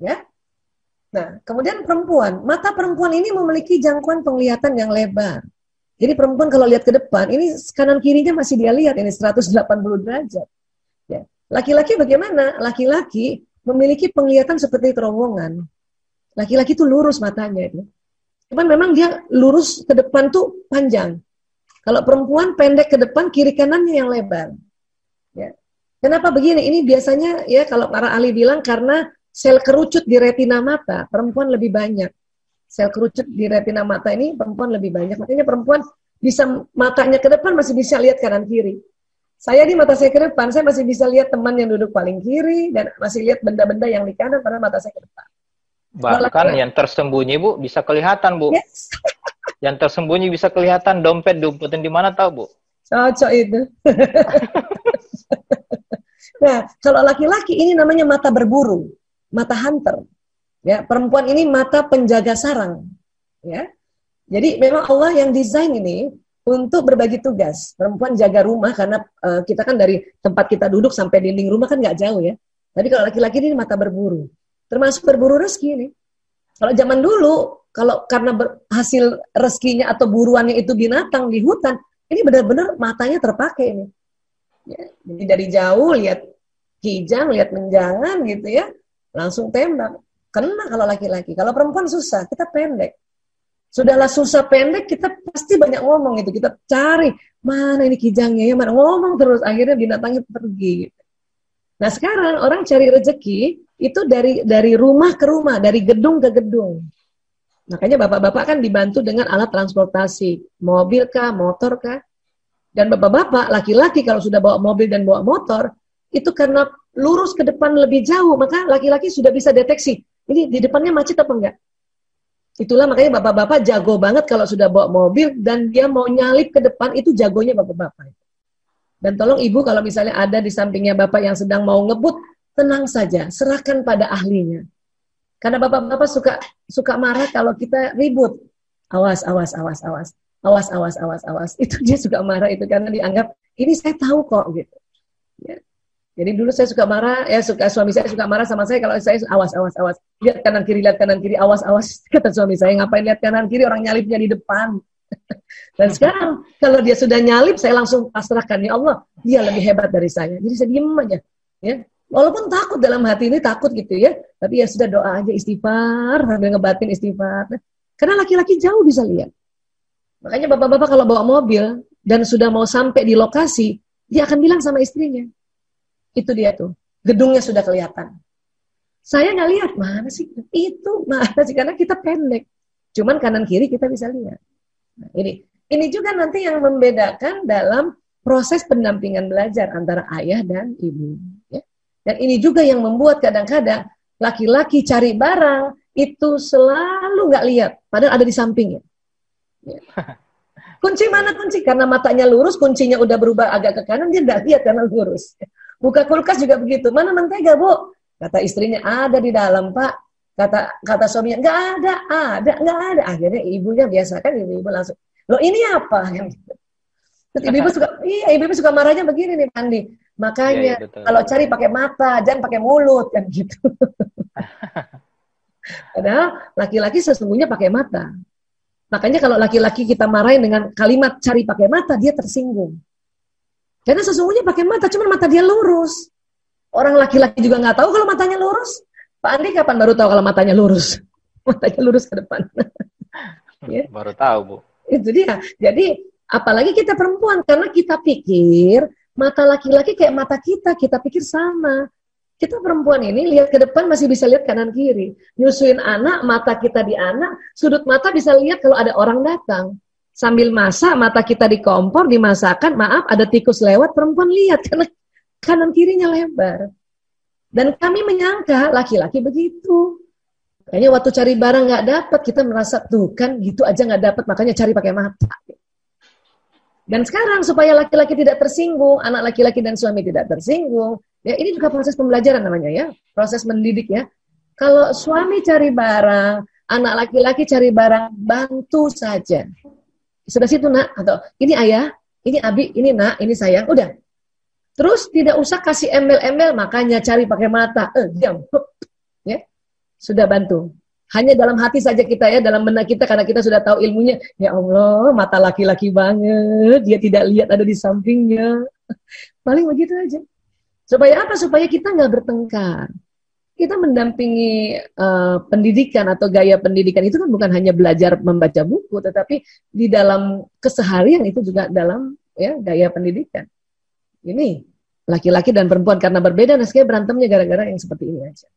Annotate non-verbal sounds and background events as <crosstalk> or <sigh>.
Ya. Nah, kemudian perempuan, mata perempuan ini memiliki jangkauan penglihatan yang lebar. Jadi perempuan kalau lihat ke depan, ini kanan kirinya masih dia lihat ini 180 derajat. Ya. Laki-laki bagaimana? Laki-laki memiliki penglihatan seperti terowongan. Laki-laki itu lurus matanya itu. Cuman memang dia lurus ke depan tuh panjang. Kalau perempuan pendek ke depan, kiri kanannya yang lebar. Ya. Kenapa begini? Ini biasanya ya kalau para ahli bilang karena sel kerucut di retina mata perempuan lebih banyak. Sel kerucut di retina mata ini perempuan lebih banyak. Makanya perempuan bisa matanya ke depan masih bisa lihat kanan kiri. Saya di mata saya ke depan, saya masih bisa lihat teman yang duduk paling kiri dan masih lihat benda-benda yang di kanan pada mata saya ke depan. Bahkan Malah, yang tersembunyi Bu bisa kelihatan Bu. Yes. <laughs> yang tersembunyi bisa kelihatan dompet diumpetin di mana tahu Bu? Cocok itu. <laughs> <laughs> nah, kalau laki-laki ini namanya mata berburu mata hunter. Ya, perempuan ini mata penjaga sarang. Ya. Jadi memang Allah yang desain ini untuk berbagi tugas. Perempuan jaga rumah karena uh, kita kan dari tempat kita duduk sampai dinding rumah kan nggak jauh ya. Tapi kalau laki-laki ini mata berburu. Termasuk berburu rezeki ini. Kalau zaman dulu, kalau karena hasil rezekinya atau buruannya itu binatang di hutan, ini benar-benar matanya terpakai ini. Ya, jadi dari jauh lihat kijang, lihat menjangan gitu ya langsung tembak. Kena kalau laki-laki. Kalau perempuan susah, kita pendek. Sudahlah susah pendek, kita pasti banyak ngomong itu. Kita cari mana ini kijangnya ya, mana ngomong terus. Akhirnya binatangnya pergi. Nah sekarang orang cari rezeki itu dari dari rumah ke rumah, dari gedung ke gedung. Makanya bapak-bapak kan dibantu dengan alat transportasi, mobil kah, motor kah. Dan bapak-bapak, laki-laki kalau sudah bawa mobil dan bawa motor, itu karena lurus ke depan lebih jauh, maka laki-laki sudah bisa deteksi. Ini di depannya macet apa enggak? Itulah makanya bapak-bapak jago banget kalau sudah bawa mobil dan dia mau nyalip ke depan, itu jagonya bapak-bapak. Dan tolong ibu kalau misalnya ada di sampingnya bapak yang sedang mau ngebut, tenang saja, serahkan pada ahlinya. Karena bapak-bapak suka suka marah kalau kita ribut. Awas, awas, awas, awas. Awas, awas, awas, awas. <laughs> Itu dia suka marah itu karena dianggap ini saya tahu kok gitu. Jadi dulu saya suka marah, ya suka suami saya suka marah sama saya kalau saya awas awas awas lihat kanan kiri lihat kanan kiri awas awas <laughs> kata suami saya ngapain lihat kanan kiri orang nyalipnya di depan. <laughs> Dan sekarang kalau dia sudah nyalip saya langsung pasrahkan ya Allah dia lebih hebat dari saya. Jadi saya diem aja ya. Walaupun takut dalam hati ini takut gitu ya, tapi ya sudah doa aja istighfar sambil ngebatin istighfar. Karena laki-laki jauh bisa lihat. Makanya bapak-bapak kalau bawa mobil dan sudah mau sampai di lokasi, dia akan bilang sama istrinya, itu dia tuh. Gedungnya sudah kelihatan. Saya nggak lihat mana sih itu mana sih karena kita pendek. Cuman kanan kiri kita bisa lihat. Nah, ini ini juga nanti yang membedakan dalam proses pendampingan belajar antara ayah dan ibu. Ya. Dan ini juga yang membuat kadang-kadang laki-laki cari barang itu selalu nggak lihat, padahal ada di sampingnya. Ya. <laughs> Kunci mana kunci? Karena matanya lurus, kuncinya udah berubah agak ke kanan, dia nggak lihat karena lurus. Buka kulkas juga begitu. Mana mentega, Bu? Kata istrinya, ada di dalam, Pak. Kata kata suaminya, nggak ada, ada, nggak ada. Akhirnya ibunya biasa kan, ibu-ibu langsung, lo ini apa? <laughs> Terus ibu-ibu suka, iya ibu-ibu suka marahnya begini nih, Pandi. Makanya ya, ya, kalau cari pakai mata, jangan pakai mulut kan gitu. <laughs> Padahal laki-laki sesungguhnya pakai mata. Makanya kalau laki-laki kita marahin dengan kalimat cari pakai mata, dia tersinggung. Karena sesungguhnya pakai mata, cuma mata dia lurus. Orang laki-laki juga nggak tahu kalau matanya lurus. Pak Andi kapan baru tahu kalau matanya lurus? <laughs> matanya lurus ke depan. <laughs> ya? Baru tahu, Bu. Itu dia. Jadi, apalagi kita perempuan, karena kita pikir mata laki-laki kayak mata kita, kita pikir sama. Kita perempuan ini lihat ke depan masih bisa lihat kanan kiri. Nyusuin anak, mata kita di anak, sudut mata bisa lihat kalau ada orang datang sambil masak mata kita di kompor dimasakkan maaf ada tikus lewat perempuan lihat <laughs> karena kanan kirinya lebar. Dan kami menyangka laki-laki begitu. Kayaknya waktu cari barang nggak dapat kita merasa tuh kan gitu aja nggak dapat makanya cari pakai mata. Dan sekarang supaya laki-laki tidak tersinggung anak laki-laki dan suami tidak tersinggung ya ini juga proses pembelajaran namanya ya proses mendidik ya. Kalau suami cari barang anak laki-laki cari barang bantu saja sudah situ nak atau ini ayah, ini abi, ini nak, ini sayang, udah. Terus tidak usah kasih embel-embel, makanya cari pakai mata, eh diam, ya. sudah bantu. Hanya dalam hati saja kita ya, dalam benak kita karena kita sudah tahu ilmunya. Ya Allah, mata laki-laki banget, dia tidak lihat ada di sampingnya. Paling begitu aja. Supaya apa? Supaya kita nggak bertengkar. Kita mendampingi uh, pendidikan atau gaya pendidikan itu kan bukan hanya belajar membaca buku, tetapi di dalam keseharian itu juga dalam ya gaya pendidikan. Ini laki-laki dan perempuan karena berbeda, nah berantemnya gara-gara yang seperti ini aja.